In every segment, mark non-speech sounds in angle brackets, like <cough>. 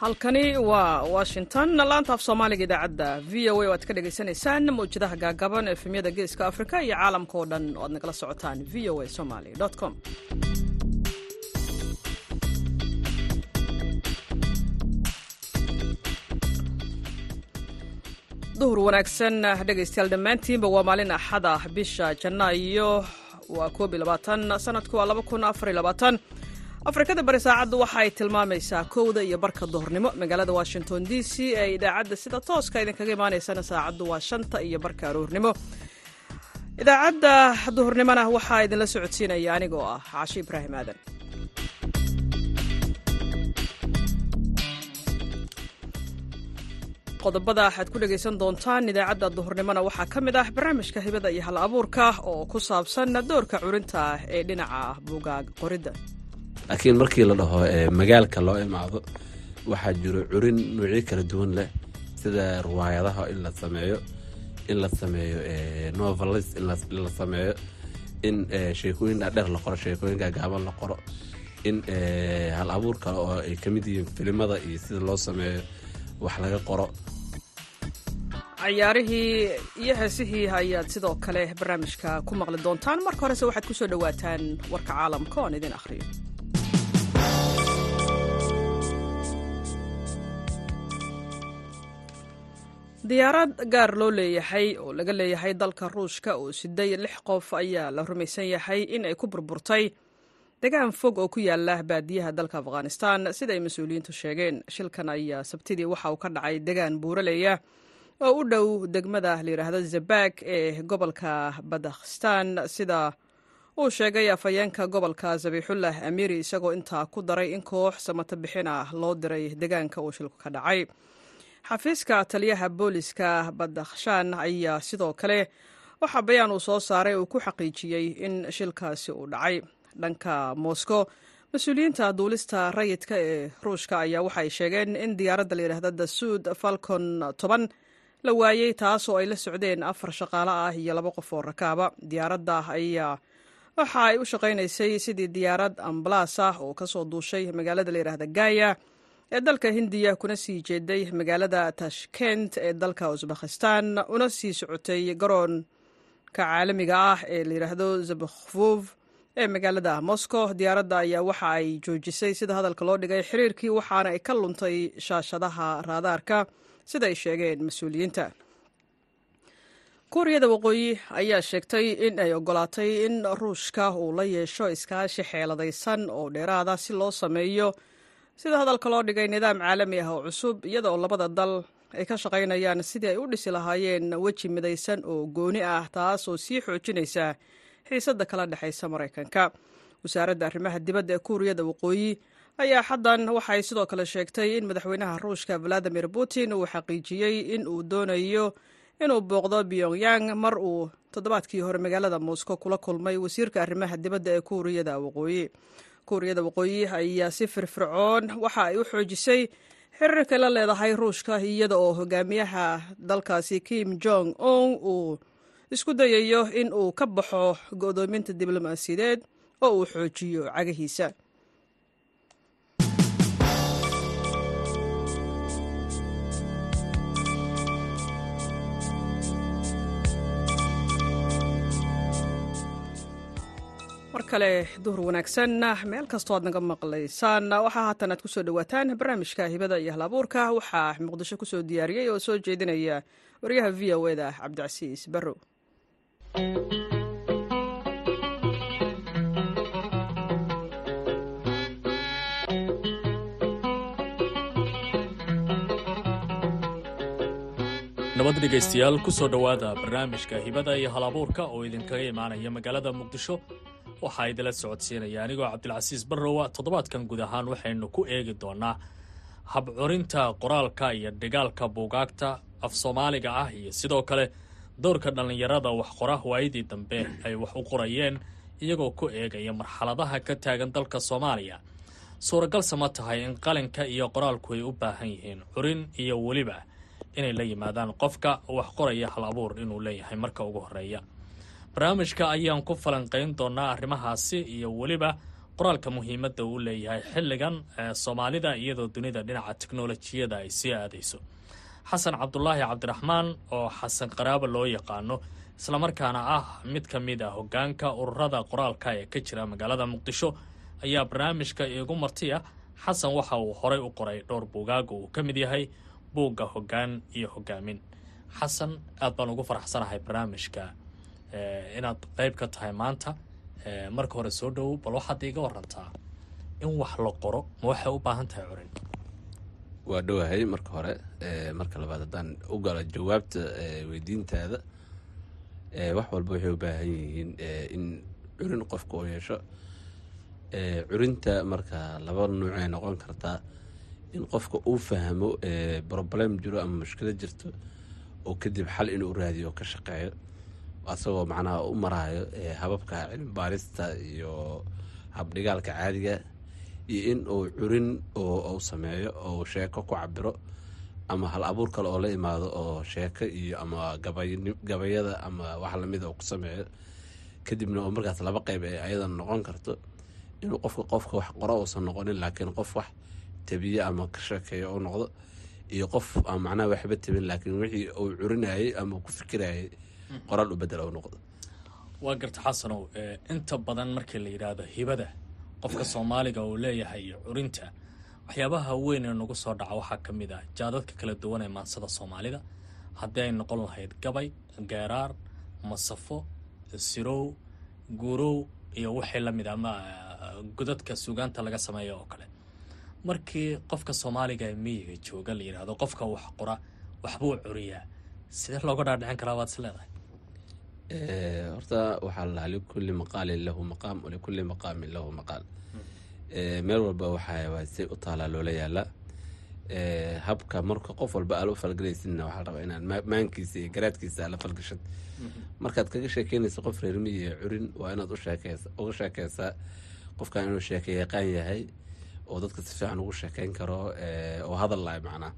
halkani waa washington. Laanta af soomaaliga idaacadda v o a oo aad ka dhagaysanaysaan mawjadaha gaagaban efemyada geeska afrika iyo caalamka oo dhan oo aad nagala socotaan v o a somaly com. Duhur wanaagsan dhegaystayaal dhammaantiinba waa maalin axada bisha janaayo waa koob iyo labaatan sanadku waa laba kun afar iyo labaatan afrikada bari saacaddu waxa ay tilmaamaysaa kowda iyo barka duhurnimo magaalada washington d c ee idaacadda sida tooska idinkaga imaanaysana saacaddu waa shanta iyo barka aroornimo idaacadda duhurnimona waxaa idinla socodsiinaya anigoo ah caashi ibraahim aadan. Qodobada waxaad ku dhegaysan doontaan idaacadda duhurnimona waxaa ka mid ah barnaamijka hibada iyo hal abuurka oo ku saabsan doorka curinta ee dhinaca buugaag qoridda laakiin markii la dhaho magaalka loo imaado waxaa jiro curin noocyo kala duwan leh sida riwaayadaha in la sameeyo in la sameeyo novelis in la sameeyo in sheekooyin dhaadheer la qoro sheekooyin gaagaaban la qoro in hal abuur kale oo ay ka mid yihiin filimada iyo sida loo sameeyo wax laga qoro. Cayaarihii iyo heesihii ayaad sidoo kale barnaamijka ku maqli doontaan. Marka horese waxaad ku soo dhowaataan warka caalamka oon idin akhriyo diyaarad gaar loo leeyahay oo laga leeyahay dalka ruushka oo siday lix qof ayaa la rumaysan yahay in ay ku burburtay degaan fog oo ku yaalla baadiyaha dalka afghanistan. Sida ay mas'uuliyiintu sheegeen shilkan ayaa sabtidii waxa uu ka dhacay degaan buuraleya oo u dhow degmada layidhaahdo zabag ee gobolka badakhstan. Sida uu sheegay afhayeenka gobolka zabiixullah amiiri isagoo intaa ku daray in koox samata bixin ah loo diray degaanka uu shilku ka dhacay xafiiska taliyaha booliska badakhshan ayaa sidoo kale waxaa bayaan uu soo saaray uu ku xaqiijiyey in shilkaasi uu dhacay. Dhanka moscow mas'uuliyiinta duulista rayidka ee ruushka ayaa waxay sheegeen in diyaaradda layidhaahda dasuud falcon toban la waayey taasoo ay la socdeen afar shaqaale ah iyo laba qof oo rakaaba. Diyaaradda ayaa waxa ay u shaqaynaysay sidii diyaarad ambalaas ah oo ka soo duushay magaalada layidhaahda gaya ee dalka hindiya kuna sii jeeday magaalada tashkent ee dalka usbakhistan una sii socotay garoonka caalamiga ah ee layidhaahdo zabakhvov ee magaalada moscow. Diyaaradda ayaa waxa ay joojisay sida hadalka loo dhigay xiriirkii waxaana ay ka luntay shaashadaha raadaarka sida ay sheegeen mas'uuliyiinta. Kuuriyada waqooyi ayaa sheegtay in ay ogolaatay in ruushka uu la yeesho iskaashi xeeladaysan oo dheeraada si loo sameeyo sida hadalka loo dhigay nidaam caalami ah oo cusub iyada oo labada dal ay ka shaqaynayaan sidii ay u dhisi lahaayeen weji midaysan oo gooni ah taas oo sii xoojinaysa xiisadda kala dhexaysa maraykanka. Wasaaradda arrimaha dibadda ee kuuriyada waqooyi ayaa xaddan waxay sidoo kale sheegtay in madaxweynaha ruushka valadimir putin uu xaqiijiyey in uu doonayo inuu booqdo pyongyang mar uu toddobaadkii hore magaalada moscow kula kulmay wasiirka arrimaha dibadda ee kuuriyada waqooyi kuuriyada waqooyi ayaa si firfircoon waxa ay u xoojisay xiriirka la leedahay ruushka iyada oo hogaamiyaha dalkaasi kim jong un uu isku dayayo in uu ka baxo go'doominta diblomaasiyadeed oo uu xoojiyo cagihiisa kale duhur wanaagsan. Meel kastoo aad naga maqlaysaan waxaa haatan aad ku soo dhawaataan barnaamijka hibada iyo halabuurka. Waxaa muqdisho ku soo diyaariyey oo soo jeedinaya waryaha v o eda cabdicasiis barrow. Nabad dhegaystayaal ku soo dhowaada barnaamijka hibada iyo halabuurka oo idinkaga imaanaya magaalada muqdisho waxaa idinla socodsiinaya anigoo cabdilcasiis barrowa toddobaadkan guud ahaan waxaynu ku eegi doonaa habcurinta qoraalka iyo dhigaalka buugaagta af soomaaliga ah iyo sidoo kale dowrka dhallinyarada wax qora waayadii dambe ay wax u qorayeen iyagoo ku eegaya marxaladaha ka taagan dalka soomaaliya. Suuragalse ma tahay in qalinka iyo qoraalku ay u baahan yihiin curin iyo weliba inay la yimaadaan qofka wax qoraya hal abuur inuu leeyahay marka ugu horreeya barnaamijka ayaan ku falanqayn doonaa arrimahaasi iyo weliba qoraalka muhiimadda uu leeyahay xilligan soomaalida iyadoo dunida dhinaca teknolojiyada ay sii aadayso. Xasan cabdulaahi cabdiraxmaan oo xasan qaraabo loo yaqaano islamarkaana ah mid ka mid a hogaanka ururada qoraalka ee ka jira magaalada muqdisho ayaa barnaamijka iigu martiya. Xasan waxa uu horay u qoray dhowr buugaaga uu ka mid yahay buugga hoggaan iyo hogaamin xasan aad baan ugu faraxsanahay barnaamijka inaad qeyb ka tahay maanta marka hore soo dhowow bal waxaad iiga warantaa in wax la qoro ma waxay u baahan tahay curin. Waa dhowahay marka hore marka labaad haddaan u galo jawaabta weydiintaada wax walba waxay u baahan yihiin in curin qofka uu yeesho. Curinta marka laba nuucay noqon kartaa in qofka uu fahmo problem jiro ama mushkilad jirto oo kadib xal inuu raadiyo oo ka shaqeeyo asagoo macnaha u maraayo hababka cilmi baarista iyo habdhigaalka caadiga iyo in uu curin u sameeyo oo sheeko ku cabiro ama hal abuur kale oo la imaado oo sheeko iyo ama gabayada ama wax lamida oo ku sameeyo. Kadibna oo markaas laba qeyb ee ayadan noqon karto inuu qofka qofka wax qoro uusan noqonin laakiin qof wax tabiye ama ka sheekeeyo u noqdo iyo qof aan macnaha waxba tabin laakiin wixii uu curinayay ama ku fikirayay qoraal u bedela noqdo. Waa garta xasanow inta badan markii la yidhaahdo hibada qofka soomaaliga uu leeyahay iyo curinta waxyaabaha weyn ee nagu soo dhaca waxaa ka mid ah jaadadka kala duwan ee maansada soomaalida. Haddii ay noqon lahayd gabay geeraar masafo sirow guurow iyo wixii la mid ama godadka sugaanta laga sameeya oo kale. Markii qofka soomaaliga ee miyiga jooga la yidhaahdo qofka wax qora waxbuu curiyaa. Sidee looga dhaadhicin karaa waad is horta waxaa la lahaa likulli maqaalin lahu maqaam walikulli maqaamin lahu maqaal. Meel walba waxaa say u taalaa loola yaalaa habka marka qof walba aala u falgelaysidna waxaa rabaa inaad maankiisa iyo garaadkiisa aala falgashad. Markaad kaga sheekeynaysa qof reermiyi curin waa inaad uga sheekeysaa qofkan inuu sheeke yaqaan yahay oo dadka si fiican ugu sheekeyn karo oo hadal lahay macnaa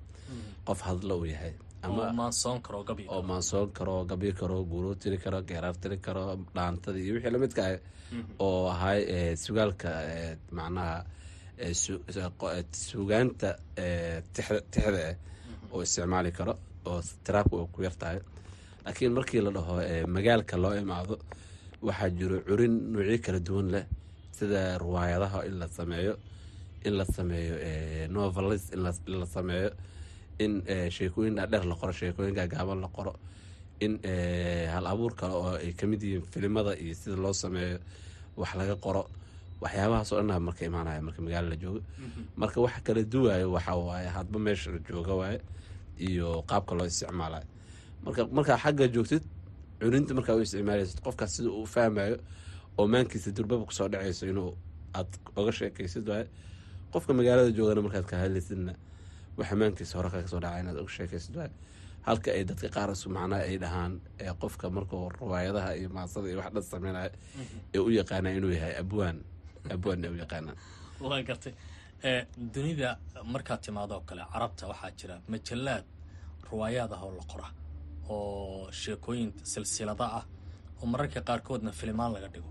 qof hadlo uu yahay. Oo maansoon karo gabi karo. guuruu tiri karo geeraar tiri karo dhaantada iyo wixii lamidka ah oo ahay sugaalka macnaha sugaanta tixda ah oo isticmaali karo oo tiraabka ku yartahay laakiin markii la dhaho magaalka loo imaado waxaa jiro curin nuucyo kala duwan leh sida riwaayadaha in la sameeyo in la sameeyo novelis in la sameeyo in sheekooyin dhaadheer la qoro sheekooyin gaagaaban la qoro in hal abuur kale oo ay ka mid yihiin filimada iyo sida loo sameeyo wax laga qoro. Waxyaabahaas oo dhanaa marka imaanaya marka magaalo la joogo. Marka waxa kala duwayo waxa waaye hadba meesha la jooga waaye iyo qaabka loo isticmaalayo. Marka markaa xagga joogtid cuninta markaa u isticmaalaysid qofkaas sida uu fahmayo oo maankiisa durbaba ku soo dhacayso inuu aad oga sheekaysid waaye qofka magaalada joogana markaad ka hadlaysidna waxa maankiisa hore kaga soo dhaca inaad oga sheekaysid waaye halka ay dadka qaarasu macnaha ay dhahaan qofka markuu riwaayadaha iyo maasada iyo wax dhan sameynaya ee u yaqaana inuu yahay abwaan abwaan u yaqaanaan <laughs> waa gartay. Dunida markaad timaado oo kale carabta waxaa jira majalaad riwaayaad ah oo la qora oo sheekooyin silsilada ah oo mararka qaarkoodna filimaan laga dhigo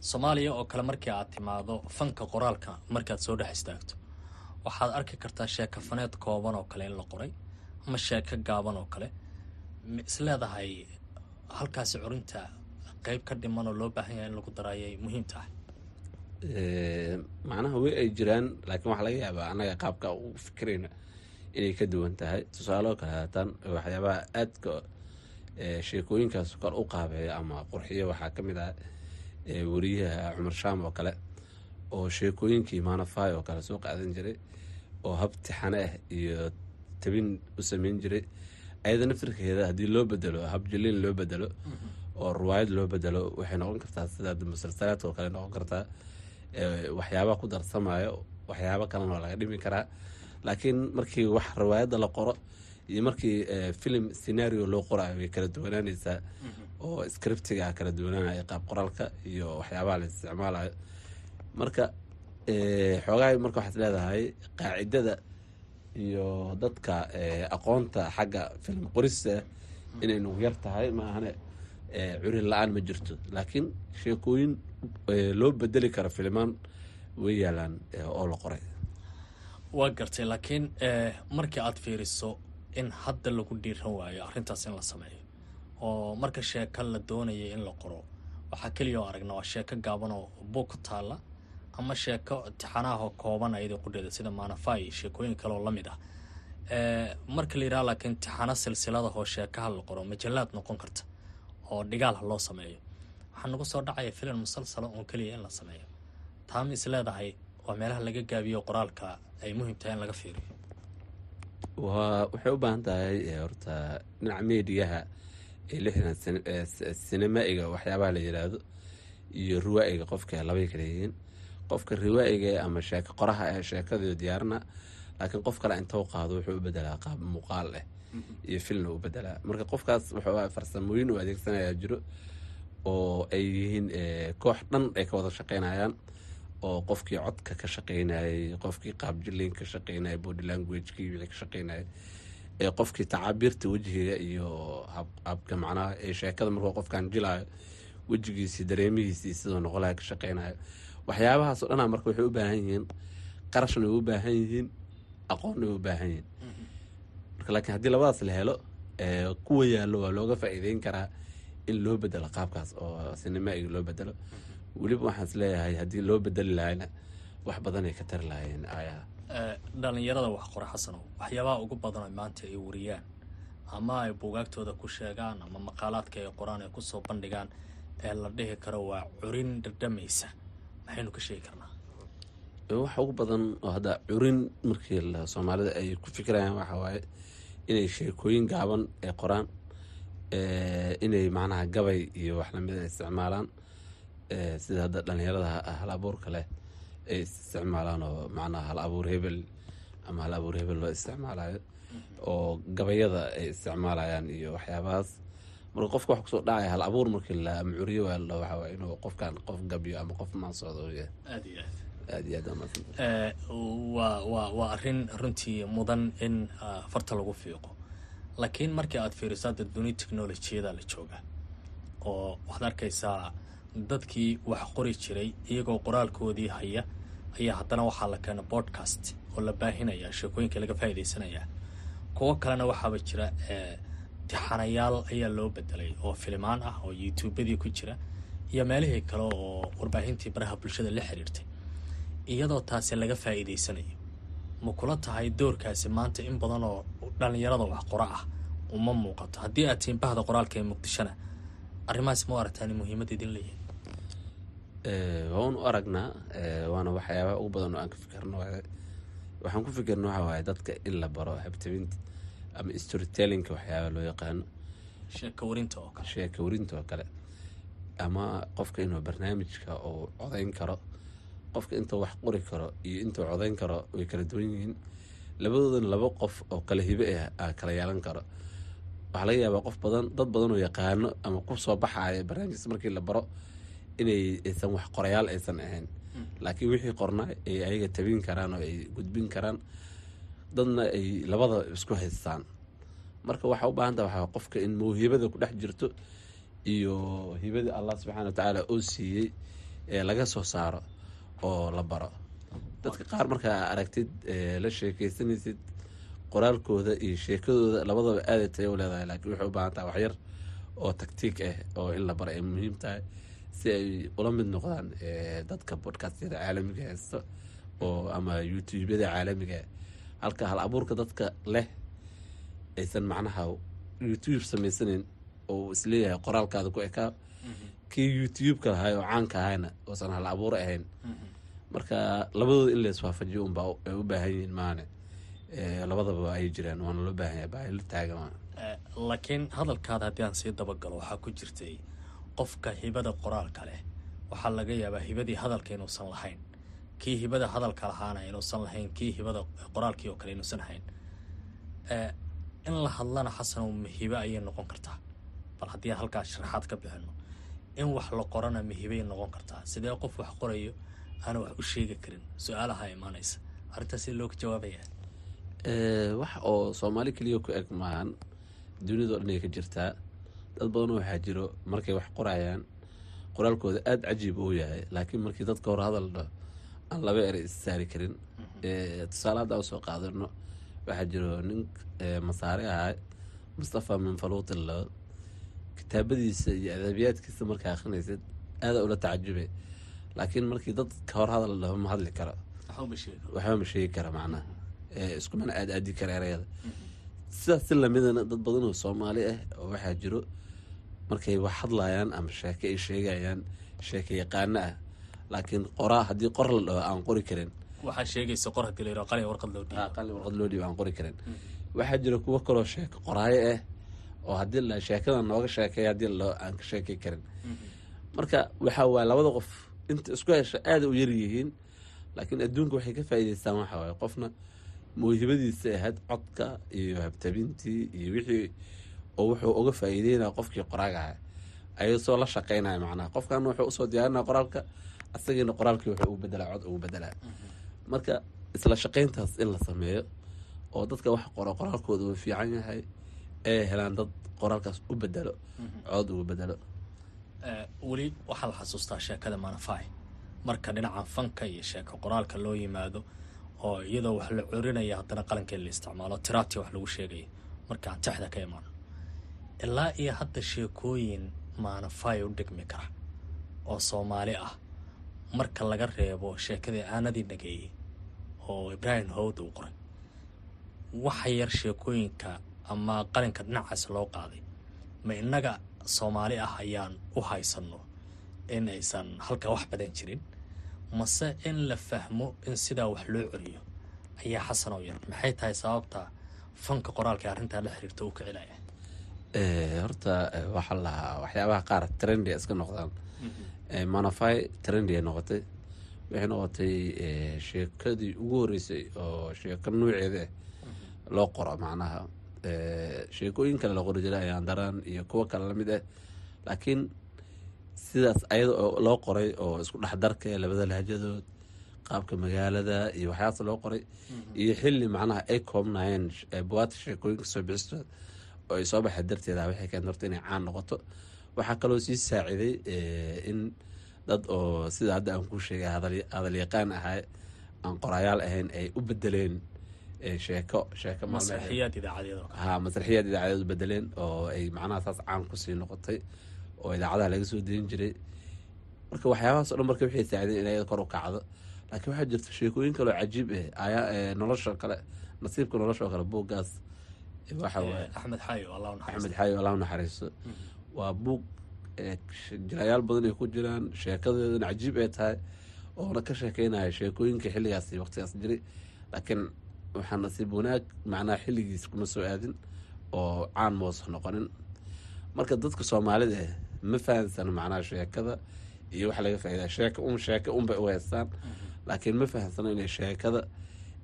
soomaaliya oo kale markii aad timaado fanka qoraalka markaad soo dhex istaagto waxaad arki kartaa sheekafaneed kooban oo kale in la qoray ama sheeko gaaban oo kale. Ma is leedahay halkaasi curinta qeyb ka dhiman oo loo baahan yahay in lagu daraayay muhiim tahay macnaha way ay jiraan laakiin waxaa laga yaabaa annaga qaabka u fikirayna inay ka duwan tahay. Tusaaloo kale haataan waxyaabaha aadka sheekooyinkaas kor u qaabeeya ama qurxiyo waxaa ka mid ah weriyaha cumar shaam oo kale oo sheekooyinkii maanafay oo kale soo qaadan jiray oo hab tixane ah iyo tabin u sameyn jiray. Ayada naftirkeeda haddii loo bedelo hab jaliin loo bedelo oo riwaayad loo bedelo waxay noqon kartaa sida musalsalaadka oo kale noqon kartaa waxyaabaa ku darsamayo waxyaabo kalena waa laga dhimi karaa. Laakiin markii wax riwaayadda la qoro iyo markii filim scenario loo qorayo way kala duwanaanaysaa. Oo scriptiga kala duwanaanaya qaab qoraalka iyo waxyaabaha la isticmaalayo. Marka xoogahay marka waxaad leedahay qaacidada iyo dadka aqoonta xagga filim qorista inay nugu yar tahay maahane curin la'aan ma jirto. Laakiin sheekooyin loo bedeli karo filimaan way yaalaan oo la qoray. Waa gartay laakiin markii aad fiiriso in hadda lagu dhiiran waayo arrintaas in la sameeyo. Oo marka sheeko la doonaya in la qoro waxaa keliya oo aragna waa sheeko gaaban oo buug ku taalla ama sheeko tixanaahoo kooban ayadoo qudheeda sida maanafaa iyo sheekooyin kale oo la mid ah. Marka la yidhaha laakiin tixano silsiladahoo sheekaha la qoro majallaad noqon karta oo dhigaalha loo sameeyo. Waxaa nagu soo dhacaya filan musalsala oon keliya in la sameeyo. Taama is leedahay waa meelaha laga gaabiyo qoraalka ay muhiim tahay in laga fiiriyo waxay u baahan tahay horta dhinaca meediyaha ee lixdan sinema-iga waxyaabaha la yidhaahdo iyo riwaa-iga qofka labay kala yihiin. Qofka riwaa-iga ama sheeko qoraha ah sheekadii diyaarina laakiin qof kale intou qaado wuxuu u bedelaa qaab muuqaal ah iyo filna u bedelaa marka qofkaas wuxuu farsamooyin u adeegsanayaa jiro oo ay yihiin koox dhan ay ka wada shaqeynayaan oo qofkii codka ka shaqeynayay qofkii qaabjiliin ka shaqeynaya body languagekii wixii ka shaqeynaya ee qofkii tacaabiirta wejigiga iyo habka macnaha ee sheekada markuu qofkan jilaayo wejigiisii dareemihiisii sidoo noqolaha ka shaqeynayo waxyaabahaasoo dhanaa marka waxay u baahan yihiin qarashna way u baahan yihiin aqoonna u baahan yihiin. Marka laakiin haddii labadaas la helo kuwa yaallo waa looga faa'iideyn karaa in loo bedelo qaabkaas oo sinimaiga loo bedelo weliba waxaan is leeyahay haddii loo bedeli lahayna wax badanay ka tari lahayeen aayaha dhalinyarada wax qora xasanow waxyaabaha ugu badan oo maanta ay wariyaan. Ama ay buugaagtooda ku sheegaan ama maqaalaadka ay qoraan ay ku soo bandhigaan ee la dhihi karo waa curin dhardhamaysa maxaynu ka sheegi karnaa? Waxa ugu badan oo hadda curin markii soomaalida ay ku fikirayaan waxa waaye inay sheekooyin gaaban ay qoraan inay macnaha gabay iyo wax lamida isticmaalaan sida hadda dhalinyarada hal abuurka leh ay isticmaalaan oo macnaha hal abuur hebel ama hal abuur hebel loo isticmaalayo oo gabayada ay isticmaalayaan iyo waxyaabahaas. Marka qofka wax ku soo dhacaya hal abuur markii la macuriyo waa la waxa waye inuu qofkan qof gabyo ama qof maansocdo yahay aad iyo aad. waa waa waa arrin runtii mudan in farta lagu fiiqo. Laakiin markii aad fiiriso hadda duni technolojiyada la jooga oo waxaad arkaysaa dadkii wax qori jiray iyagoo qoraalkoodii haya ayaa haddana waxaa la keena bodcast oo la baahinaya sheekooyinka laga faa'iidaysanayaa. Kuwo kalena waxaaba jira tixanayaal ayaa loo bedelay oo filimaan ah oo youtubadii ku jira iyo meelihii kale oo warbaahintii baraha bulshada la xiriirtay. Iyadoo taasi laga faa'iidaysanayo ma kula tahay doorkaasi maanta in badan oo dhalinyarada wax qora ah uma muuqato. Haddii aad tihiin qoraalka ee muqdishona arrimahaas ma u aragtaan muhiimad idin leeyihiin waan u aragnaa waana waxyaabaha ugu badan oo aan ka fikirno waxaan ku fikirna waxa waaye dadka in la baro habtabinta ama storytellinka waxyaaba loo yaqaano. Sheeka warinta oo kale. Sheeka warinta oo kale. Ama qofka inuu barnaamijka uu codayn karo qofka intuu wax qori karo iyo intuu codayn karo way kala duwan yihiin. Labadoodana laba qof oo kala hibe ah aa kala yeelan karo waxaa laga yaabaa qof badan dad badan oo yaqaano ama ku soo baxaya barnaamijkaas markii la baro inay aysan wax qorayaal aysan ahayn. Laakiin wixii qornaa ay ayaga tabin karaan oo ay gudbin karaan dadna ay labada isku haystaan. Marka waxaa u baahanta waxaa qofka in mawhibada ku dhex jirto iyo hibadii allah subxaana watacaala oo siiyey ee laga soo saaro oo la baro. Dadka qaar markaa aragtid la sheekeysanaysid qoraalkooda iyo sheekadooda labadaba aaday tayo u leedahay laakiin waxay u baahan tahay waxyar oo taktiik ah oo in la baro ay muhiim tahay si ay ula mid noqdaan dadka bodcastyada caalamiga haysto oo ama youtubeyada caalamiga halka hal abuurka dadka leh aysan macnaha youtube samaysaneyn oo is leeyahay qoraalkaada ku ekaa kii youtube-ka lahay oo caanka ahayna oosan hal abuur ahayn. Marka labadooda in laiswaafajiyo unbaa ay u baahan yihiin maane labadaba ay jiraan waana loo baahan yahay baahilo taagan laakiin hadalkaada haddii aan sii dabagalo waxaa ku jirtay qofka hibada qoraalka leh. Waxaa laga yaabaa hibadii hadalka inuusan lahayn. Kii hibada hadalka lahaana inuusan lahayn kii hibada qoraalkii oo kale inuusan lahayn. In la hadlana xasanow mahibe ayay noqon kartaa. Bal haddii aan halkaas sharaxaad ka bixino in wax la qorana mahibay noqon kartaa. Sidee qof wax qorayo aana wax u sheegi karin? Su'aalaha imaanaysa arrintaas looga jawaabaya wax oo soomaali keliya ku eg maahan duniyadao dhan ay ka jirtaa dad badan waxaa jiro markay wax qorayaan qoraalkooda aada cajiib uu yahay laakiin markii dadka hor hadal dhaho aan laba erey issaari karin. Tusaale hadda u soo qaadano waxaa jiro nin masaare ahaa mustafa minfaluutillo kitaabadiisa iyo adabiyaadkiisa markaa akrinaysid aadaa ula tacajube. Laakiin markii dad ka hor hadal dhaho ma hadli karo. Waxba ma sheegi kara macnaha iskumana aad aadi kara ereyada sidaas si lamidana dad badan oo soomaali ah oo waxaa jiro markay wax hadlayaan ama sheeke ay sheegayaan sheeke yaqaano ah. Laakiin qoraa haddii qor la dhaho aan qori karin. Waxaa haddii karin. Waxaa jira kuwo kaloo sheeko qoraayo ah oo haddii la sheekada nooga sheekeeya haddii la aan ka sheekey karin. Marka waxaa waaya labada qof inta isku hesha aada u yar yihiin laakiin adduunka waxay ka faa'iidaystaan waxa waaye qofna mawhibadiisa ahayd codka iyo habtabintii iyo wixii wuxuu uga faa'iideynaya qofkii qoraagaha ayasoo la shaqeynaya macnaha qofkan wuxuu u soo diyaarinaya qoraalka asagiina qoraalkii wuxuu ugu bedelaa cod ugu bedelaa marka isla shaqeyntaas in la sameeyo oo dadka wax qoro qoraalkooda uu fiican yahay ee helaan dad qoraalkaas u bedelo cod ugu bedelo weli waxaa la xasuustaa sheekada manafai. Marka dhinaca fanka iyo sheeko qoraalka loo yimaado oo iyadoo wax la corinaya haddana qalankeed la isticmaalo. Tiraati wax lagu sheegaya markaan texda ka imaano ilaa iyo hadda sheekooyin maanafai u dhigmi kara oo soomaali ah. Marka laga reebo sheekadii aanadii nageeyey oo ibraahim howd uu qoray. Waxa yar sheekooyinka ama qalinka dhinacaas loo qaaday. Ma innaga soomaali ah ayaan u haysanno in aysan halka wax badan jirin mase in la fahmo in sidaa wax loo celiyo ayaa xasan oo yar. Maxay tahay sababta fanka qoraalka arrintaa la xiriirta u kicilaya horta waxaa la lahaa waxyaabaha qaar trendy iska noqdaan. Manafai trendy ay noqotay. Waxay noqotay sheekadii ugu horeysay oo sheeko nuuceeda loo qoro macnaha sheekooyin kale la qori jiray ayaan daraan iyo kuwo kale la mid ah laakiin sidaas ayada oo loo qoray oo isku dhexdarka labada lahjadood qaabka magaalada iyo waxyaas loo qoray iyo xili macnaha ay koobnayeen buwaata sheekooyinka soo bixistooda oo ay soo baxay darteeda waxay keenta horta inay caan noqoto. Waxaa kaloo sii saaciday in dad oo sida hadda aan kuu sheegay hadal yaqaan ahaa aan qorayaal ahayn ay u bedeleen sheeko sheeko ha masraxiyaad idaacadeed u bedeleen oo ay macnaha saas caan ku sii noqotay oo idaacadaha laga soo dayin jiray. Marka waxyaabahaas o dhan marka waxay saacideen in ayada kor u kacdo. Laakiin waxaa jirta sheekooyin kaloo cajiib ah nolosha kale nasiibka nolosha oo kale buuggaas. Waaye axmed xaayo allah naxariisto. Waa buug jirayaal badan ay ku jiraan sheekadeedana cajiib ay tahay oona ka sheekeynaya sheekooyinka xilligaas iyo waqtigaas jiray laakiin waxaa nasiib wanaag macnaha xilligiis kuma soo aadin oo caan moosa noqonin. Marka dadka soomaalida ma fahansano macnaha sheekada iyo waxa laga faaida sheeka un sheeka unbay u haystaan. Laakiin ma fahansano inay sheekada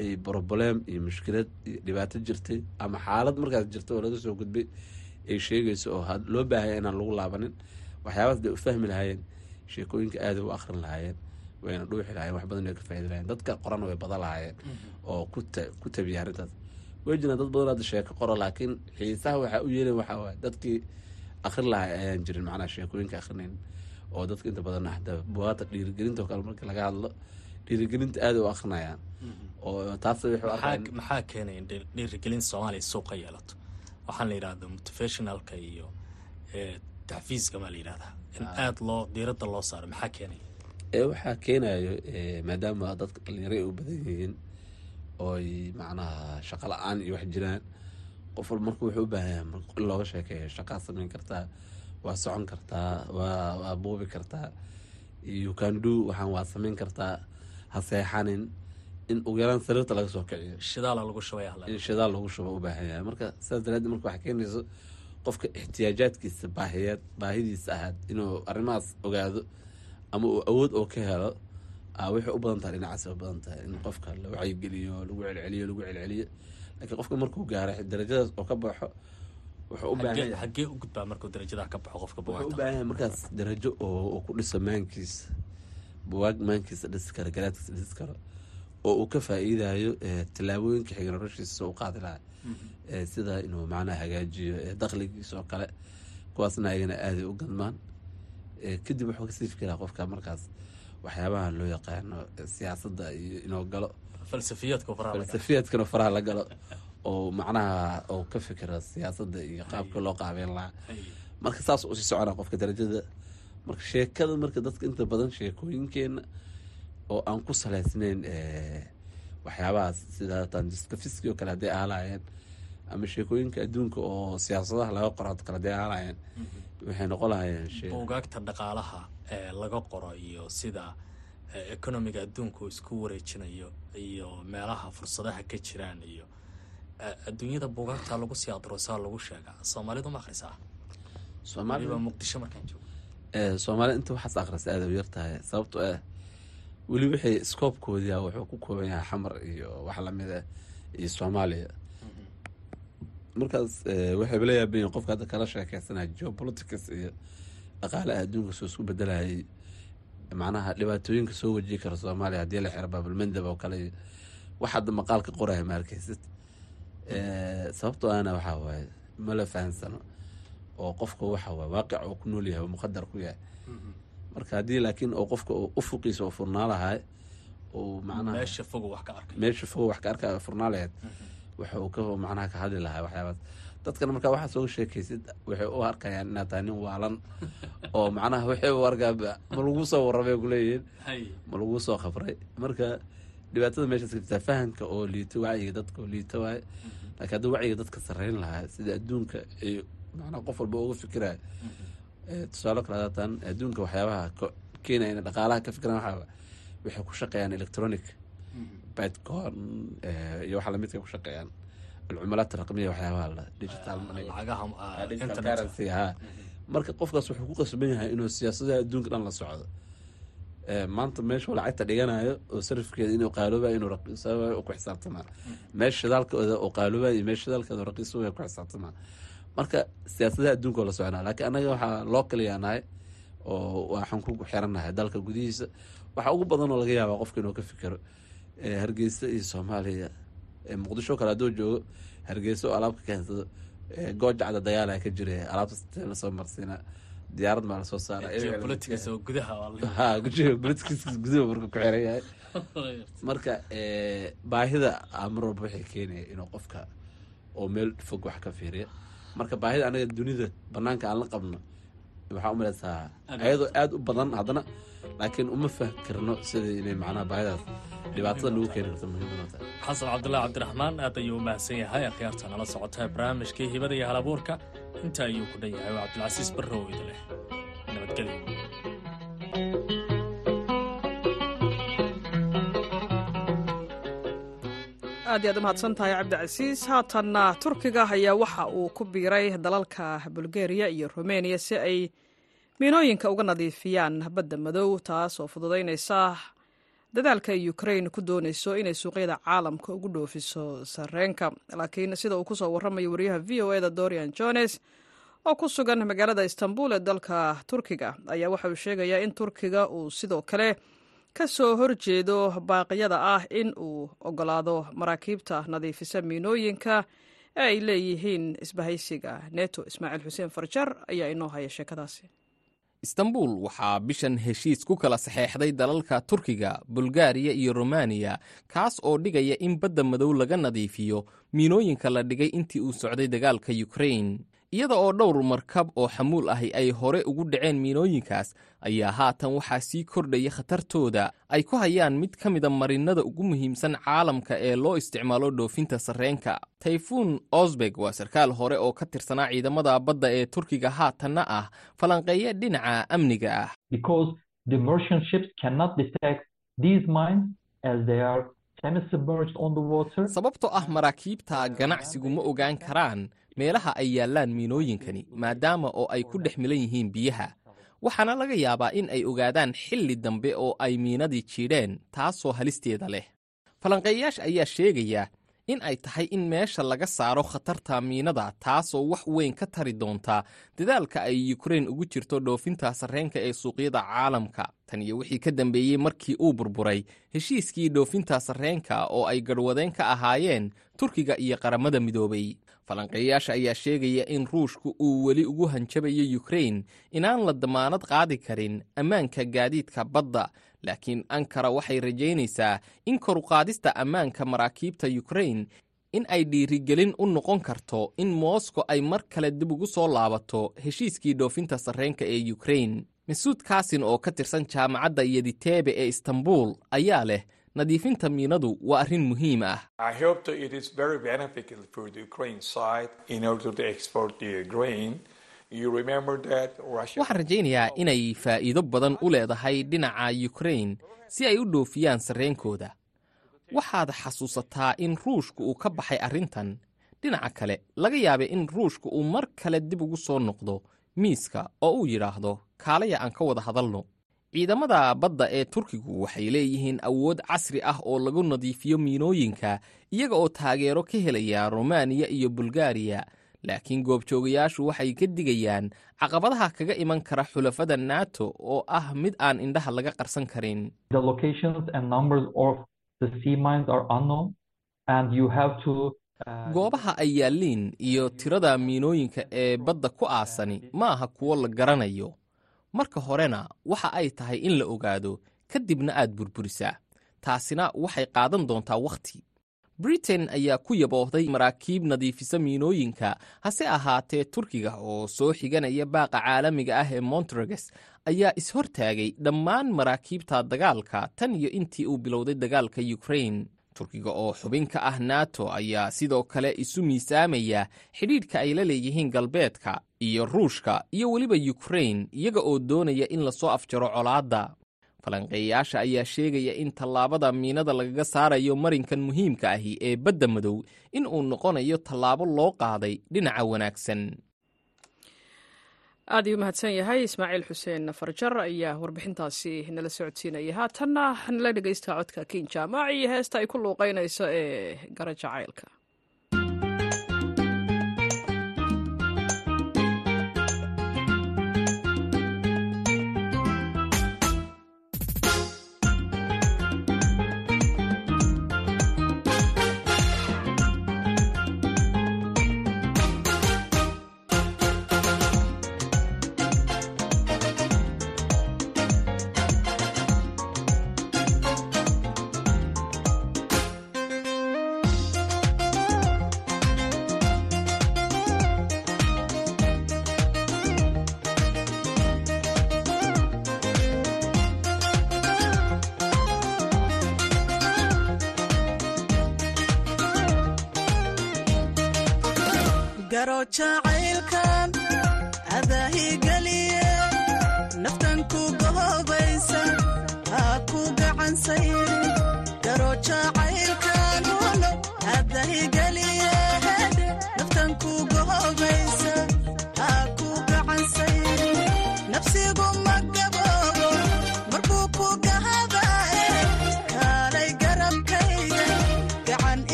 ay broblem iyo mushkilad iyo dhibaato jirtay ama xaalad markaas jirta oo laga soo gudbay ay sheegayso oo loo baahaya inaan lagu laabanin. Waxyaabaas day u fahmi lahaayeen sheekooyinka aada u akrin lahaayeen wayna dhuuxi lahayen wax badan ka faidi lahayeen dadka qorana way badan lahaayeen oo ku tabiya arrintaas way jiraan dad badan hadda sheeko qora laakiin xiisaha waxaa u yeelen waxaa waay dadkii akrin lahaa ayaan jirin macnaha sheekooyinka akrinayn oo dadka inta badan hadda buwaata dhiirigelinta oo kale marka laga hadlo dhiirigelinta aada u akrinayaan oo taas maxaa keenay in dhiirigelin soomaaliya suuqa yeelato? Waxaan la yidhahda motivationalka iyo taxfiiska maa la yidhahdaa in aada loo diiradda loo saaro maxaa keenaya waxaa keenayo maadaama dadka dhalinyaro ay u badan yihiin ooy macnaha shaqo la'aan iyo wax jiraan qof wal marka wuxuu u baahan yahay in looga sheekeeyo shaqaa samayn kartaa waa socon kartaa waa buubi kartaa do waxaan waa samayn kartaa ha seexanin. In ugu yaraan sariirta laga soo kiciyo. In shidaal lagu shubo u baahan yahay. Marka sidaas daraadeed marka waxaa keenayso qofka ixtiyaajaadkiisa baahiyaad baahidiisa ahaad inuu arrimahaas ogaado ama uu awood oo ka helo waxay u badan tahay dhinacaas u badan tahay. In qofka la wacyigeliyo lagu celceliyo lagu celceliyo laakiin qofka markuu gaaro darajadaas oo ka baxo wuxuu u baahan u gudbaa markuu darajadaa ka baxo qofka wuxuu u baahan yahay markaas darajo oo ku dhiso maankiisa buwaag maankiisa dhisi karo garaadkiisa dhisi karo oo uu ka faa'iidayo tallaabooyinka xiga noloshiisa soo u qaadi lahaa. Sida inuu macnaha hagaajiyo dakhligiisa oo kale kuwaasna ayagana aaday u gadmaan. Kadib wuxuu ka sii fikiraa qofka markaas waxyaabaha loo yaqaano siyaasadda iyo inuu galo falsafiyaadka faraha la galo oo macnaha oo ka fikira siyaasadda iyo qaabka loo qaabeyn lahaa marka saas u sii socona qofka darajada marka sheekada marka dadka inta badan sheekooyinkeena oo aan ku salaysnayn eh, waxyaabahaas sida tan diskafiski oo kale hadday aalaayeen ama sheekooyinka adduunka oo siyaasadaha laga qoro kale hadday aalaayeen waxay noqon lahayeen buugaagta dhaqaalaha ee laga qoro iyo sida economiga adduunku isku wareejinayo iyo meelaha fursadaha ka jiraan iyo adduunyada buugaagta lagu sii adrosaa lagu sheegaa. Soomaalidu ma akhrisaa? Soomaali waliba muqdisho markaan joogo. Soomaali inta waxaas akhrisa aada u yar tahay sababto ah weli waxay scoobkoodiia wuxuu ku kooban yahay xamar iyo wax la mid ah iyo soomaaliya. Markaas eh, waxayba la yaaban yihiin qofka hadda kala sheekeysanaya geopolitics iyo dhaqaalaha adduunka soo isku bedelayay macnaha dhibaatooyinka soo wajihi kara soomaaliya haddii la xiro baabalmandab oo kale iyo wax hadda maqaalka qoraya ma arkeysid Eh, sababtoo ahna waxaa waaye ma la fahansano oo qofka waxa waaye waaqic oo ku nool yahay oo muqadar ku yahay. Marka haddii laakiin oo qofka ufuqiisa oo furnaa lahay uu macnaha meesha fogo wax ka arkay meesha fog wax ka arkaya furnaa lahayd waxa uu ka macnaha ka hadli lahaa waxyaabaas dadkana markaa waxaa soo sheekaysid waxay u arkayaan inaad tahay nin waalan <laughs> oo macnaha waxay u arkaa ma lagu soo warramay kuleeyihiin ma lagu soo khabray marka dhibaatada meeshaas ka jirtaa fahamka oo liito wacyiga dadka oo liito waaye. Laakiin haddii wacyiga dadka sarreyn lahaa sida adduunka ay macnaha qof walba uga fikiraya Eh, tusaale kale haatan adduunka waxyaabaha keenaya inay dhaqaalaha ka fikiraan waxaa waxay ku shaqeeyaan electronic bitcoin eh, iyo waxa lamidka ku shaqeeyaan alcumalaat raqmiya waxyaabaha ah, marka qofkaas wuxuu ku qasban yahay inuu siyaasadaha adduunka dhan la socdo. Eh, maanta meeshuu lacagta dhiganayo oo sarifkeeda inuu qaaloobayo inuu raqiisayo ku xisaabtamaa meesha shidaalkooda oo qaaloobayo iyo meesha shidaalkeeda raqiisayo ku xisaabtamaa marka siyaasadaha adduunka la soconaa laakiin annaga waxaa loo kaliyaa nahay oo waxaan ku xirannahay dalka gudihiisa. Waxa ugu badan oo laga yaabaa qofka inuu ka fikero eh, hargeysa iyo soomaaliya muqdisho kale hadduu joogo hargeysa oo alaab ka keensado goojacda dagaala ka jira alaabta la soo marsiina diyaarad maa la soo saara geopolitics oo gudaha waa la- ha politics gudaha marka ku xiran yahay. <laughs> Marka baahida aa mar walba waxay keenaya inuu qofka oo meel fog wax ka fiiriya marka baahida anaga dunida banaanka aan la qabno waxaa u malaysaa ayadoo aada u badan haddana laakiin uma fahkarno sida inay macnaha baahidaas dhibaatada nagu keeni karto muhiimada tahay xasan cabdulaahi cabdiraxmaan aad ayuu u mahadsan yahay. Akhyaarta nala socota barnaamijkii hibada iyo halabuurka. Inta ayuu ku dhan yahay waa cabdilcasiis barrow idi leh. Nabadgelyo aad iyo aad u mahadsan tahay cabdicasiis haatanna turkiga ayaa waxa uu ku biiray dalalka bulgariya iyo rumeniya si ay miinooyinka uga nadiifiyaan badda madow taas oo fududaynaysa dadaalka ukrain ku doonayso inay suuqyada caalamka ugu dhoofiso sarreenka. Laakiin sida uu ku soo warramayo wariyaha v o eda dorian jones oo ku sugan magaalada istanbul ee dalka turkiga ayaa waxa uu sheegayaa in turkiga uu sidoo kale ka soo horjeedo baaqyada ah in uu ogolaado maraakiibta nadiifisa miinooyinka ee ay leeyihiin isbahaysiga. Neto ismaaciil xuseen farjar ayaa inoo haya sheekadaasi istanbul waxaa bishan heshiis ku kala saxeexday dalalka turkiga bulgaariya iyo romaniya kaas oo dhigaya in badda madow laga nadiifiyo miinooyinka la dhigay intii uu socday dagaalka yukrain iyada oo dhowr markab oo xamuul ahi ay hore ugu dhaceen miinooyinkaas ayaa haatan waxaa sii kordhaya khatartooda. Ay ku hayaan mid ka mida marinnada ugu muhiimsan caalamka ee loo isticmaalo dhoofinta sarreenka. Tayfuun osbeg waa sarkaal hore oo ka tirsanaa ciidamada badda ee turkiga haatanna ah falanqeeya dhinaca amniga ah. Because the merchant ships cannot detect these mines as they are semi-submerged on the water. sababtoo ah maraakiibta ganacsigu ma ogaan karaan meelaha ay yaallaan miinooyinkani maadaama oo ay ku dhex milan yihiin biyaha. Waxaana laga yaabaa in ay ogaadaan xilli dambe oo ay miinadii jiidheen taasoo halisteeda leh. Falanqeeyayaasha ayaa sheegaya in ay tahay in meesha laga saaro khatarta miinada taasoo wax weyn ka tari doonta dadaalka ay yukrain ugu jirto dhoofinta sarreenka ee suuqyada caalamka. Tan iyo wixii ka dambeeyey markii uu burburay heshiiskii dhoofinta sarreenka oo ay garhwadeen ka ahaayeen turkiga iyo qaramada midoobay falanqeeyayaasha ayaa sheegaya in ruushku uu weli ugu hanjabayo yukrain inaan la damaanad qaadi karin ammaanka gaadiidka badda. Laakiin ankara waxay rajaynaysaa in koruqaadista ammaanka maraakiibta yukrain in ay dhiirigelin u noqon karto in moskow ay mar kale dib ugu soo laabato heshiiskii dhoofinta sarreenka ee yukrain masuud kaasin oo ka tirsan jaamacadda yediteebe ee istanbul ayaa leh nadiifinta miinadu waa arrin muhiim ah. Waxaan rajaynayaa inay faa'iido badan u leedahay dhinaca yukrain si ay u dhoofiyaan sarreenkooda. Waxaad xasuusataa in ruushku uu ka baxay arrintan. Dhinaca kale laga yaabay in ruushku uu mar kale dib ugu soo noqdo miiska oo uu yidhaahdo kaalaya aan ka wada hadalno ciidamada badda ee turkigu waxay leeyihiin awood casri ah oo lagu nadiifiyo miinooyinka iyaga oo taageero ka helaya rumaaniya iyo bulgariya laakiin goobjoogayaashu waxay ka digayaan caqabadaha kaga iman kara xulafada nato oo ah mid aan indhaha laga qarsan karin. Goobaha ay yaalliin iyo tirada miinooyinka ee badda ku aasani ma aha kuwo la garanayo marka horena waxa ay tahay in la ogaado kadibna aad burburisaa. Taasina waxay qaadan doontaa wakhti britain ayaa ku yaboohday maraakiib nadiifisa miinooyinka hase ahaatee turkiga oo soo xiganaya baaqa caalamiga ah ee montroges ayaa ishortaagay dhammaan maraakiibta dagaalka tan iyo intii uu bilowday dagaalka yukrain turkiga oo xubin ka ah nato ayaa sidoo kale isu miisaamaya xidhiidhka ay la leeyihiin galbeedka iyo ruushka iyo weliba yukrain iyaga oo doonaya in la soo afjaro colaadda. Falanqeeyayaasha ayaa sheegaya in tallaabada miinada lagaga saarayo marinkan muhiimka ahi ee badda madow in uu noqonayo tallaabo loo qaaday dhinaca wanaagsan aad iyuu mahadsan yahay ismaaciil xuseen farjar ayaa warbixintaasi nala socodsiinaya haatanna nala dhegeysta codka kiin jaamac iyo heesta ay ku luuqeynayso ee gara jacaylka garo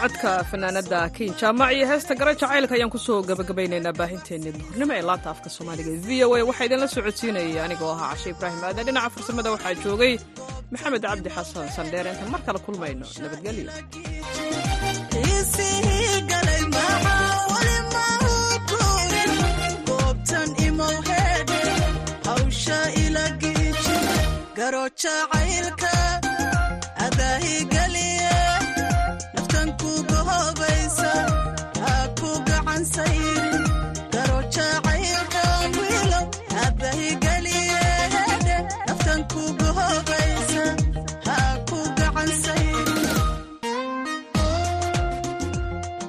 codka fanaanada kiin jaamac iyo heesta gara jacaylka ayaan ku soo gabagabaynaynaa baahinteennii duhurnimo ee laanta afka soomaaliga. V o a waxaa idinla socodsiinayay anigoo ahaa cashe ibraahim aadan dhinaca farsamada waxaa joogay maxamed cabdi xasan sandheer. Intaan mar kale kulmayno nabadgelyo. Xiisihii